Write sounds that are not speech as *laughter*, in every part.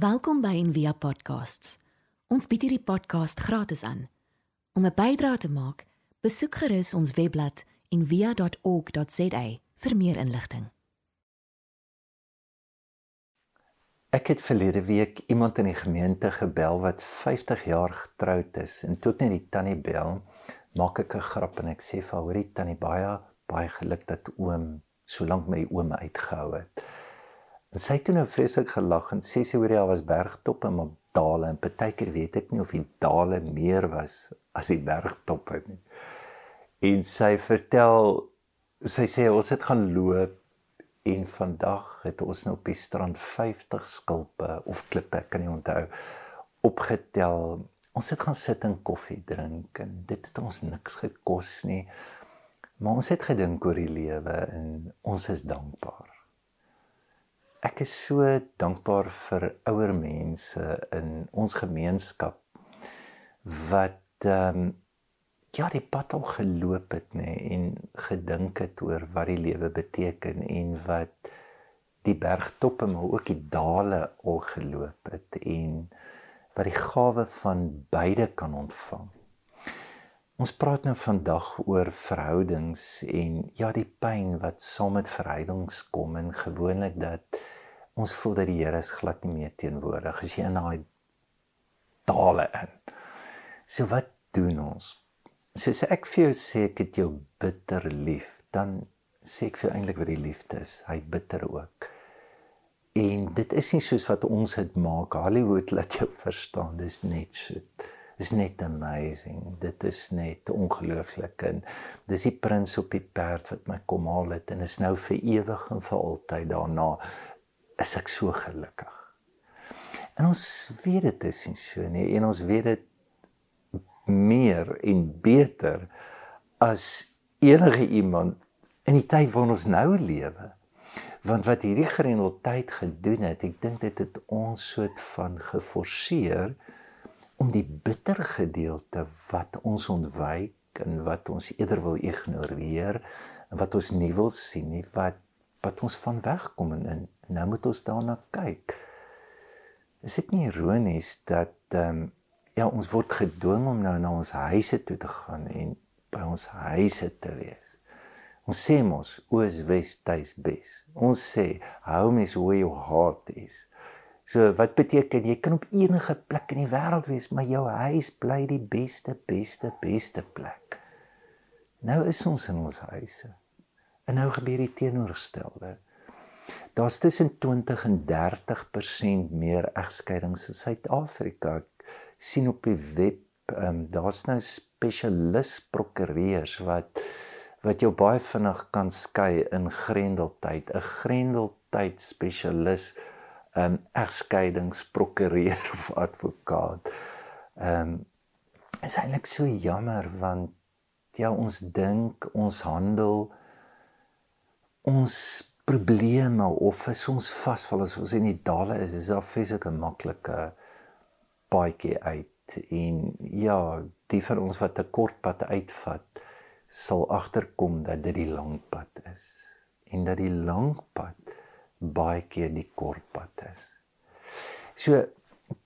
Welkom by Envia Podcasts. Ons bied hierdie podcast gratis aan. Om 'n bydrae te maak, besoek gerus ons webblad en via.org.za vir meer inligting. Ek het verlede week iemand in die gemeente gebel wat 50 jaar getroud is en toe ek net die tannie bel, maak ek 'n grap en ek sê vir haar: "Hoorie tannie, baie baie geluk dat oom solank my oom uitgehou het." En sy het nou vreeslik gelag en sê sy hoor jy was bergtoppe en dale. En partykeer weet ek nie of die dale meer was as die bergtoppe nie. En sy vertel sy sê ons het gaan loop en vandag het ons nou op die strand 50 skulpe of klippe kan nie onthou opgetel. Ons het gaan sit en koffie drink en dit het ons niks gekos nie maar ons het gedink oor die lewe en ons is dankbaar ek is so dankbaar vir ouer mense in ons gemeenskap wat ehm um, ja die pad al geloop het nê en gedink het oor wat die lewe beteken en wat die bergtoppe maar ook die dale al geloop het en wat die gawe van beide kan ontvang. Ons praat nou vandag oor verhoudings en ja die pyn wat saam met verhoudings kom en gewoonlik dat ons voel dat die Here is glad nie meer teenwoordig as jy in daai dale in. So wat doen ons? soos ek vir jou sê ek het jou bitter lief, dan sê ek vir eintlik wat die liefde is. Hy bitter ook. En dit is nie soos wat ons dit maak. Hollywood *laughs* laat jou verstaan, dis net soet. Is net amazing. Dit is net ongelooflik en dis die prins op die perd wat my kom haal het en is nou vir ewig en vir altyd daarna is ek so gelukkig. En ons weet dit is nie so nie en ons weet dit meer en beter as enige iemand in die tyd waarin ons nou lewe. Want wat hierdie grendeltyd gedoen het, ek dink dit het ons soort van geforseer om die bitter gedeelte wat ons ontwyk en wat ons eerder wil ignoreer en wat ons nie wil sien nie, wat wat ons van wegkom en, en nou moet ons daarna kyk. Is dit nie ironies dat ehm um, ja, ons word gedwing om nou na ons huise toe te gaan en by ons huise te wees. Ons sê mos oos wes tuis bes. Ons sê home is where your heart is. So wat beteken jy kan op enige plek in die wêreld wees, maar jou huis bly die beste beste beste plek. Nou is ons in ons huise. En nou gebeur die teenoorgestelde. Daar's tussen 20 en 30% meer egskeidings in Suid-Afrika sien op die web, um, daar's nou spesialis prokureurs wat wat jou baie vinnig kan skei in grendeltyd, 'n grendeltyd spesialis um, egskeidingsprokureur *laughs* of advokaat. Um, is eintlik so jammer want ja ons dink ons handel ons probleme of is ons vasval as ons in die dale is is daar fisiek 'n maklike paadjie uit en ja, die van ons wat 'n kort pad uitvat, sal agterkom dat dit die lang pad is en dat die lang pad baie keer die kort pad is. So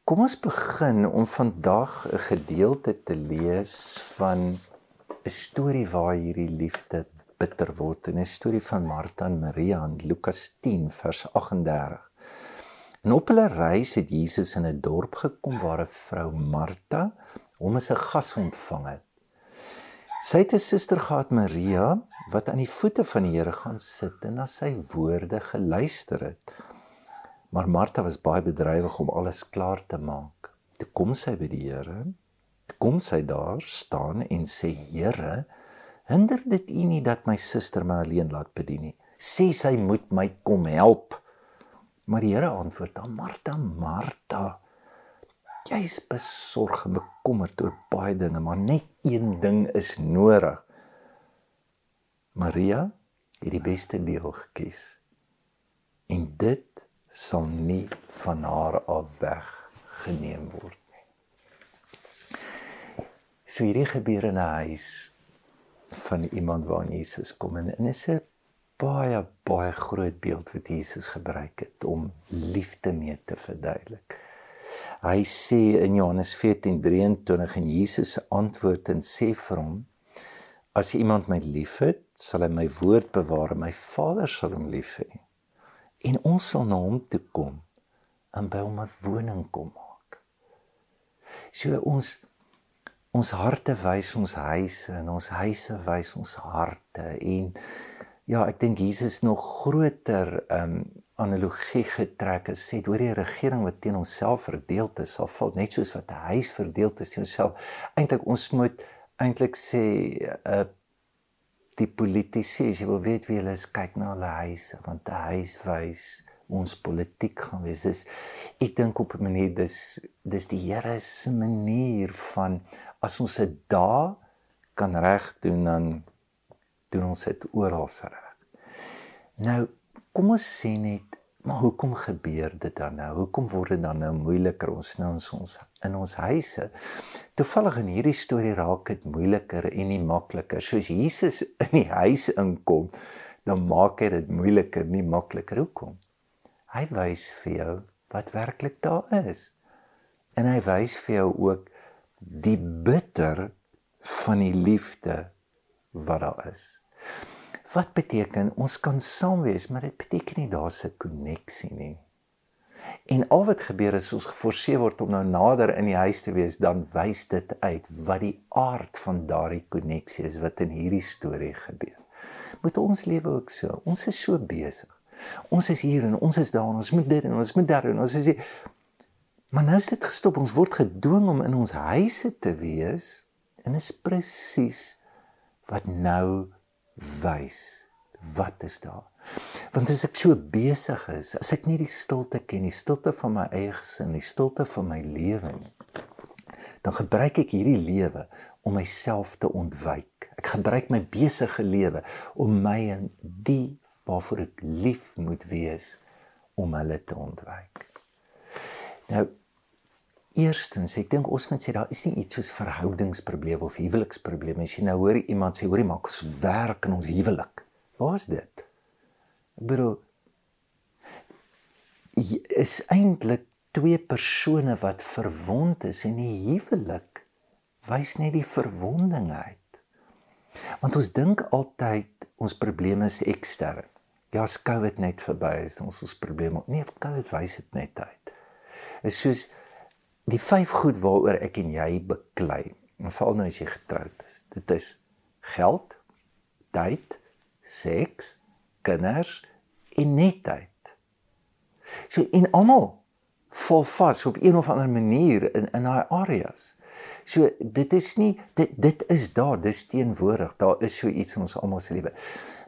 kom ons begin om vandag 'n gedeelte te lees van 'n storie waar hierdie liefde bitter word, 'n storie van Martha en Maria in Lukas 10 vers 38. En op hulle reis het Jesus in 'n dorp gekom waar 'n vrou Martha hom as 'n gas ontvang het. Sy het 'n suster gehad Maria wat aan die voete van die Here gaan sit en na sy woorde geluister het. Maar Martha was baie bedrywig om alles klaar te maak. Toe kom sy by die Here. Kom sy daar staan en sê Here, hinder dit U nie dat my suster my alleen laat bedien nie. Sê sy moet my kom help. Maar die Here antwoord aan Martha, Martha, jy is besorg en bekommerd oor baie dinge, maar net een ding is nodig. Maria het die beste deel gekies. En dit sal nie van haar af weggeneem word nie. So hierdie gebeur in 'n huis van iemand waar Jesus kom en, en is 'n baie baie groot beeld wat Jesus gebruik het om liefde mee te verduidelik. Hy sê in Johannes 14:23 en Jesus antwoord en sê vir hom: As iemand my liefhet, sal hy my woord bewaar en my Vader sal hom lief hê. En ons sal na hom toe kom en by hom 'n woning kom maak. So ons ons harte wys ons huise en ons huise wys ons harte en ja, ek dink Jesus nog groter um analogie getrek en sê oor die regering wat teen homself verdeel is, sal val net soos wat 'n huis verdeel is teen homself. Eintlik ons moet eintlik sê uh, die politici, as jy wil weet wie hulle is, kyk na hulle huise want 'n huis wys ons politiek gaan wees. Dis ek dink op 'n manier dis dis die Here se manier van as ons dit daar kan reg doen dan doen ons dit oral reg. Nou kom ons sê net maar hoekom gebeur dit dan nou? Hoekom word dit dan nou moeiliker ons nou in ons in ons huise? Toevallig in hierdie storie raak dit moeiliker en nie makliker. Soos Jesus in die huis inkom, dan maak hy dit moeiliker, nie makliker. Hoekom? Hy wys vir jou wat werklik daar is. En hy wys vir jou ook die bitter van die liefde wat daar is. Wat beteken ons kan saam wees, maar dit beteken nie daar's 'n koneksie nie. En al wat gebeur is ons geforseer word om nou nader in die huis te wees, dan wys dit uit wat die aard van daardie koneksie is wat in hierdie storie gebeur. Moet ons lewe ook so. Ons is so besig. Ons is hier en ons is daar en ons moet dit en ons moet daar en ons is hier. Maar nou is dit gestop. Ons word gedwing om in ons huise te wees en is presies wat nou wys. Wat is daar? Want as ek so besig is, as ek nie die stilte ken, die stilte van my eie gesin, die stilte van my lewe nie, dan gebruik ek hierdie lewe om myself te ontwyk. Ek gebruik my besige lewe om my en die waarvoor ek lief moet wees om hulle te ontwyk. Nou Eerstens, ek dink ons moet sê daar is nie iets soos verhoudingsprobleme of huweliksprobleme. As jy nou hoor iemand sê, hoorie maak ons werk in ons huwelik. Waar is dit? Ek bedoel is eintlik twee persone wat verwond is en die huwelik wys net die verwonding uit. Want ons dink altyd ons probleme is ekstern. Ja, as COVID net verby is, ons ons probleme. Nee, COVID wys dit net uit. Is soos die vyf goed waaroor ek en jy beklei. En veral nou as jy getroud is. Dit is geld, tyd, seks, kinders en netheid. So en almal val vas op een of ander manier in in daai areas. So dit is nie dit dit is daar, dis teenwoordig. Daar is so iets in ons almal se lewe.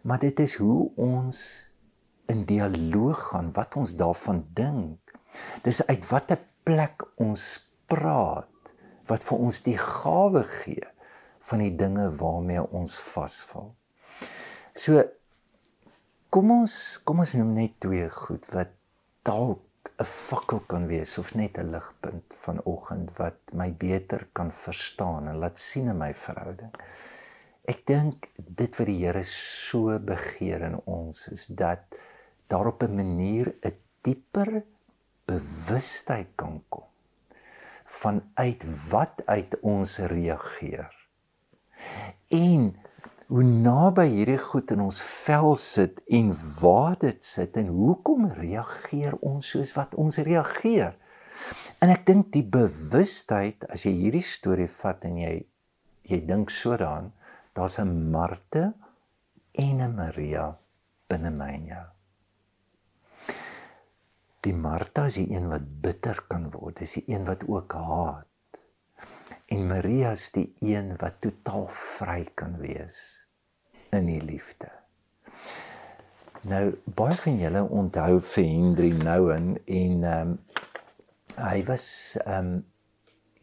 Maar dit is hoe ons in dialoog gaan, wat ons daarvan dink. Dis uit watter plek ons praat wat vir ons die gawe gee van die dinge waarmee ons vasval. So kom ons kom ons noem net twee goed wat dalk 'n fakkel kan wees of net 'n ligpunt vanoggend wat my beter kan verstaan en laat sien in my verhouding. Ek dink dit wat die Here so begeer in ons is dat daar op 'n manier 'n dieper bewustheid kan kom vanuit wat uit ons reageer. En hoe naby hierdie goed in ons vel sit en waar dit sit en hoekom reageer ons soos wat ons reageer. En ek dink die bewustheid as jy hierdie storie vat en jy jy dink so daaraan, daar's 'n Marte en 'n Maria binne my en jou. Die Martha is die een wat bitter kan word, dis die een wat ook haat. En Maria is die een wat totaal vry kan wees in die liefde. Nou baie van julle onthou vir Henry Nouwen en ehm um, hy was ehm um,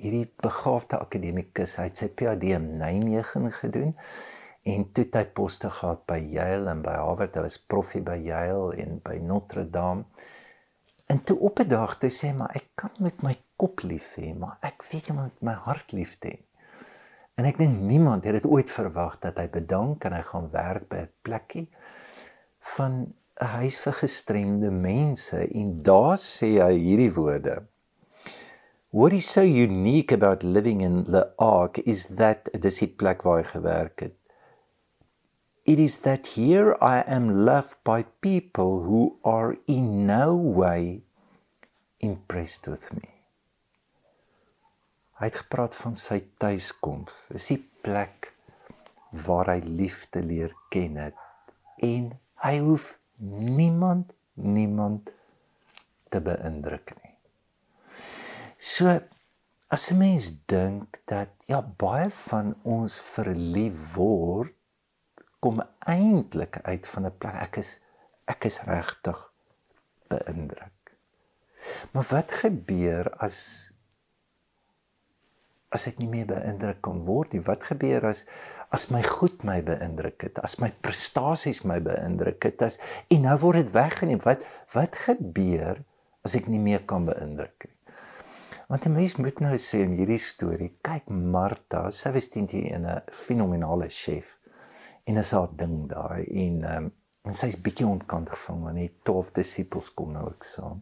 hierdie begaafde akademikus, hy het sy PhD in Nijmegen gedoen en toe hy poste gehad by Yale en by Harvard, hy was proffie by Yale en by Notre Dame. En toe op 'n dag toe sê maar ek kan met my kop lief hê, maar ek weet nie met my hart lief hê. En ek dink niemand het dit ooit verwag dat hy bedank en hy gaan werk by 'n plekkie van 'n huis vir gestremde mense en daar sê hy hierdie woorde. What is so unique about living in the ark is that dis die plek waar hy gewerk het. It is that here I am loved by people who are in no way impressed with me. Hy het gepraat van sy tuiskoms. Dis die plek waar hy liefde leer ken het en hy hoef niemand niemand te beïndruk nie. So as 'n mens dink dat ja baie van ons verlief word kom eintlik uit van 'n plek ek is ek is regtig beïndruk. Maar wat gebeur as as ek nie meer beïndruk kan word nie? Wat gebeur as as my goed my beïndruk het, as my prestasies my beïndruk het, as en nou word dit weggeneem. Wat wat gebeur as ek nie meer kan beïndruk nie? Want 'n mens moet nou sê in hierdie storie, kyk Martha, sy was teen die 'n fenominale chef. En is haar ding daai en um, en sy's bietjie ontkant gevang want die 12 disippels kom nou ook saam.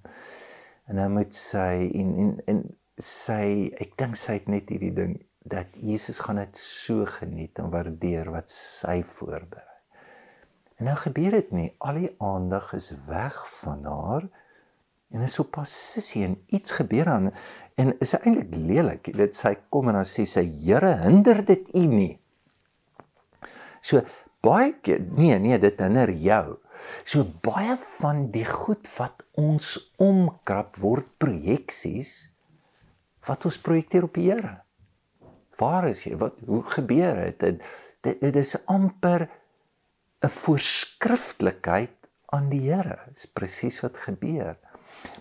En dan moet sy en en en sy ek dink sy het net hierdie ding dat Jesus gaan dit so geniet en waardeer wat sy voorberei. En nou gebeur dit nie. Al die aandag is weg van haar en is op posisie en iets gebeur aan en is eintlik lelik. Dit sy kom en dan sê sy Here, hinder dit u nie. So baie keer nee nee dit hinder jou. So baie van die goed wat ons omkrap word projeksies wat ons projekteer op die Here. Waar is jy? Wat hoe gebeur dit? Dit, dit, dit is amper 'n voorskriftelikheid aan die Here. Dis presies wat gebeur.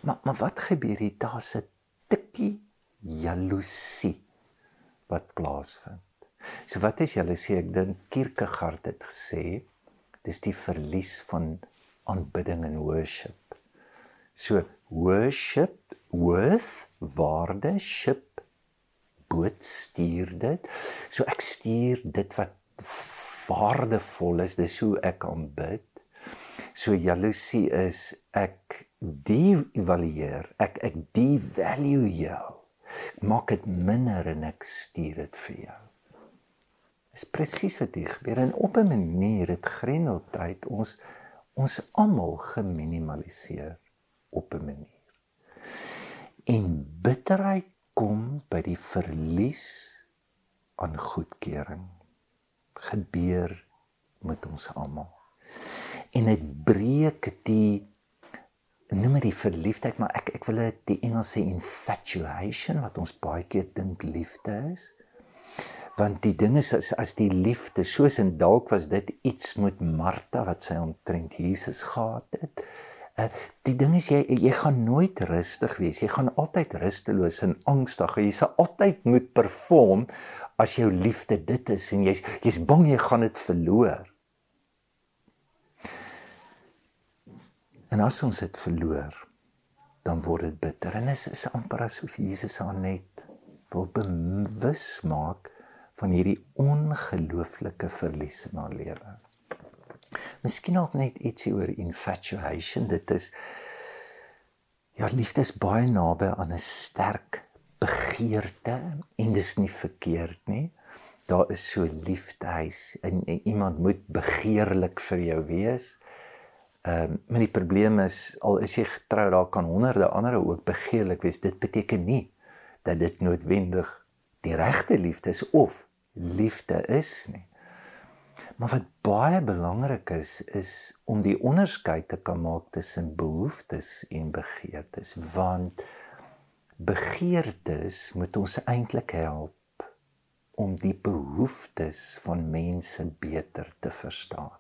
Maar maar wat gebeur hier? Daar's 'n tikkie jaloesie wat plaasvind. So wat is jaloesie? Ek dink Kierkegaard het gesê dis die verlies van aanbidding en worship. So worship worth waarde ship boot stuur dit so ek stuur dit wat waardevol is dis hoe ek aanbid so jaloesie is ek de-evalueer ek ek de-value jou maak dit minder en ek stuur dit vir jou is presies wat hier gebeur. En op 'n manier het grendeltyd ons ons almal geminimaliseer op 'n manier. En bitterheid kom by die verlies aan goedkeuring. Gebeur met ons almal. En dit breek die noem dit die verliefdheid maar ek ek wil dit die Engels sê infatuation wat ons baie keer dink liefde is want die ding is as, as die liefde soos en dalk was dit iets met Martha wat sy omtrent Jesus gehad het Uh, die ding is jy jy gaan nooit rustig wees. Jy gaan altyd rusteloos en angstig. Jy sal altyd moet perform as jou liefde dit is en jy's jy's bang jy gaan dit verloor. En as ons dit verloor, dan word dit bitter. En is is amper asof Jesus aan net wil bewus maak van hierdie ongelooflike verlies in haar lewe. Miskien ook net ietsie oor infatuation. Dit is ja, liefde is baie naby aan 'n sterk begeerte en dis nie verkeerd nie. Daar is so liefdehuis en, en iemand moet begeerlik vir jou wees. Ehm um, maar die probleem is al is jy getrou daar kan honderde ander ook begeerlik wees. Dit beteken nie dat dit noodwendig die regte liefde is of liefde is nie. Maar wat baie belangrik is is om die onderskeid te kan maak tussen behoeftes en begeertes want begeertes moet ons eintlik help om die behoeftes van mense beter te verstaan.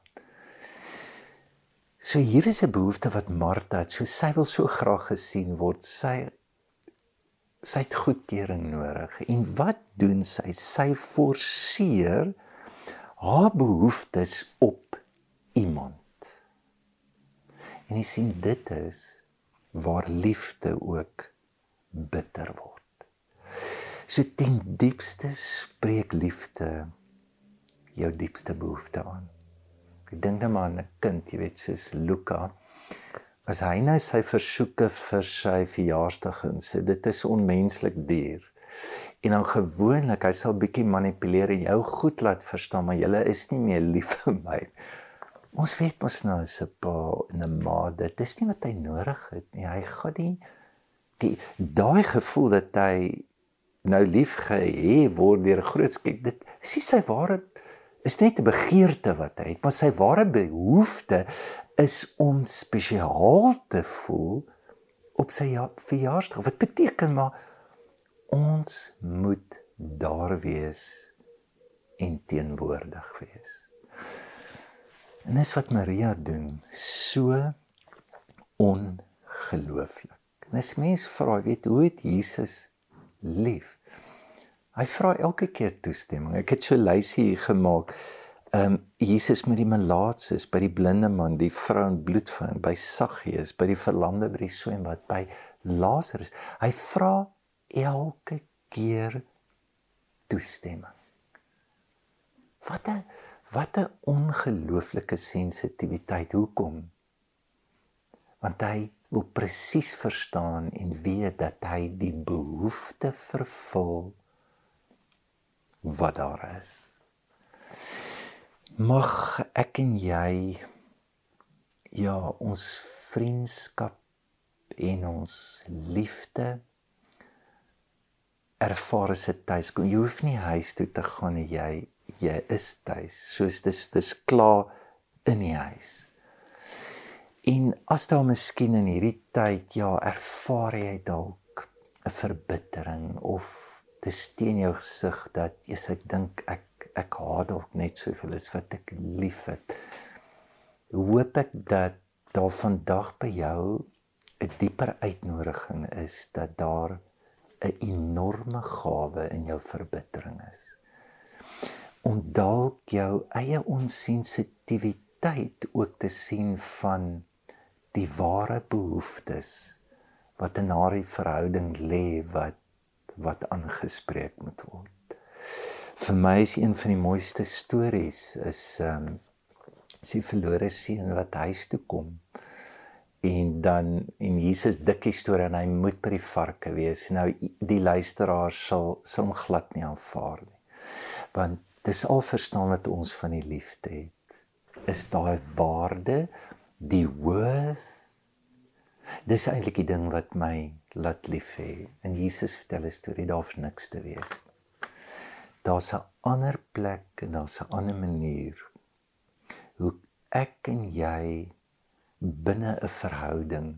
So hier is 'n behoefte wat Martha het. So sy wil so graag gesien word. Sy sy het goedkeuring nodig. En wat doen sy? Sy forceer haar behoeftes op iemand. En jy sien dit is waar liefde ook bitter word. So ten diepste spreek liefde jou diepste behoefte aan. Ek dink net maar aan 'n kind, jy weet, soos Luka. As hy nou sy versoeke vir sy verjaarsdag insê, dit is onmenslik duur. En dan gewoonlik, hy sal bietjie manipuleer en jou goed laat verstaan, maar jy is nie meer lief vir my. Ons weet mos nou as 'n pa en 'n ma, dit is nie wat hy nodig het nie. Hy gaan nie die daai gevoel dat hy nou lief gehê word deur 'n groot skep dit is nie sy ware is net 'n begeerte wat hy het maar sy ware behoefte is om spesiaal te voel op sy ja, verjaarsdag wat beteken maar ons moet daar wees en teenwoordig wees en dis wat Maria doen so ongelooflik en as mens vra weet hoe het Jesus lief. Hy vra elke keer toestemming. Ek het so lysie hier gemaak. Ehm um, Jesus met die melaatses, by die blinde man, die vrou in bloedvang, by Saggeus, by die verlamde by die swembad, by Lazarus. Hy vra elke keer toestemming. Wat 'n wat 'n ongelooflike sensitiwiteit. Hoekom? Want hy wil presies verstaan en weet dat hy die behoefte vervul wat daar is. Mag ek en jy ja, ons vriendskap en ons liefde ervaar as dit tuis kom. Jy hoef nie huis toe te gaan nie, jy jy is tuis. Soos dis dis klaar in die huis. En as daar miskien in hierdie tyd ja, ervaar jy dalk 'n verbittering of te steen jou gesig dat jy sê ek dink ek ek haat dalk net soveel as wat ek liefhet. Hoop ek dat daar vandag by jou 'n dieper uitnodiging is dat daar 'n enorme gawe in jou verbittering is. Om dalk jou eie onsensitiwiteit ook te sien van die ware behoeftes wat in haar verhouding lê wat wat aangespreek moet word. Vir my is een van die mooiste stories is ehm um, sy verlore seun wat huis toe kom en dan en Jesus dik storie en hy moet by die varke wees. Nou die luisteraar sal sal hom glad nie aanvaar nie. Want dis al verstaan wat ons van die liefde het. Is daai waarde die worth dis eintlik die ding wat my laat lief hê en Jesus vertel 'n storie daar's niks te wees daar's 'n ander plek en daar's 'n ander manier hoe ek en jy binne 'n verhouding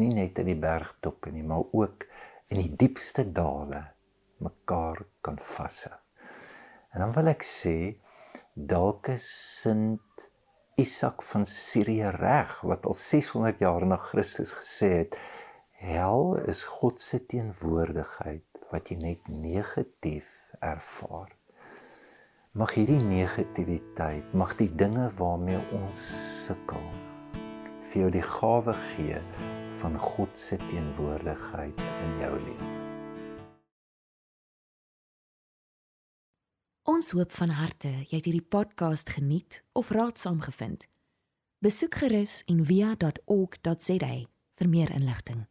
nie net in die bergtoppe nie maar ook in die diepste dale mekaar kan vashou. En dan wil ek sê dalk is sint Isak van Sirië reg wat al 600 jaar na Christus gesê het hel is God se teenwoordigheid wat jy net negatief ervaar. Mag hierdie negativiteit, mag die dinge waarmee ons sukkel vir jou die gawe gee van God se teenwoordigheid in jou lewe. Ons hoop van harte jy het hierdie podcast geniet of raadsaam gevind. Besoek gerus en via.ok.za vir meer inligting.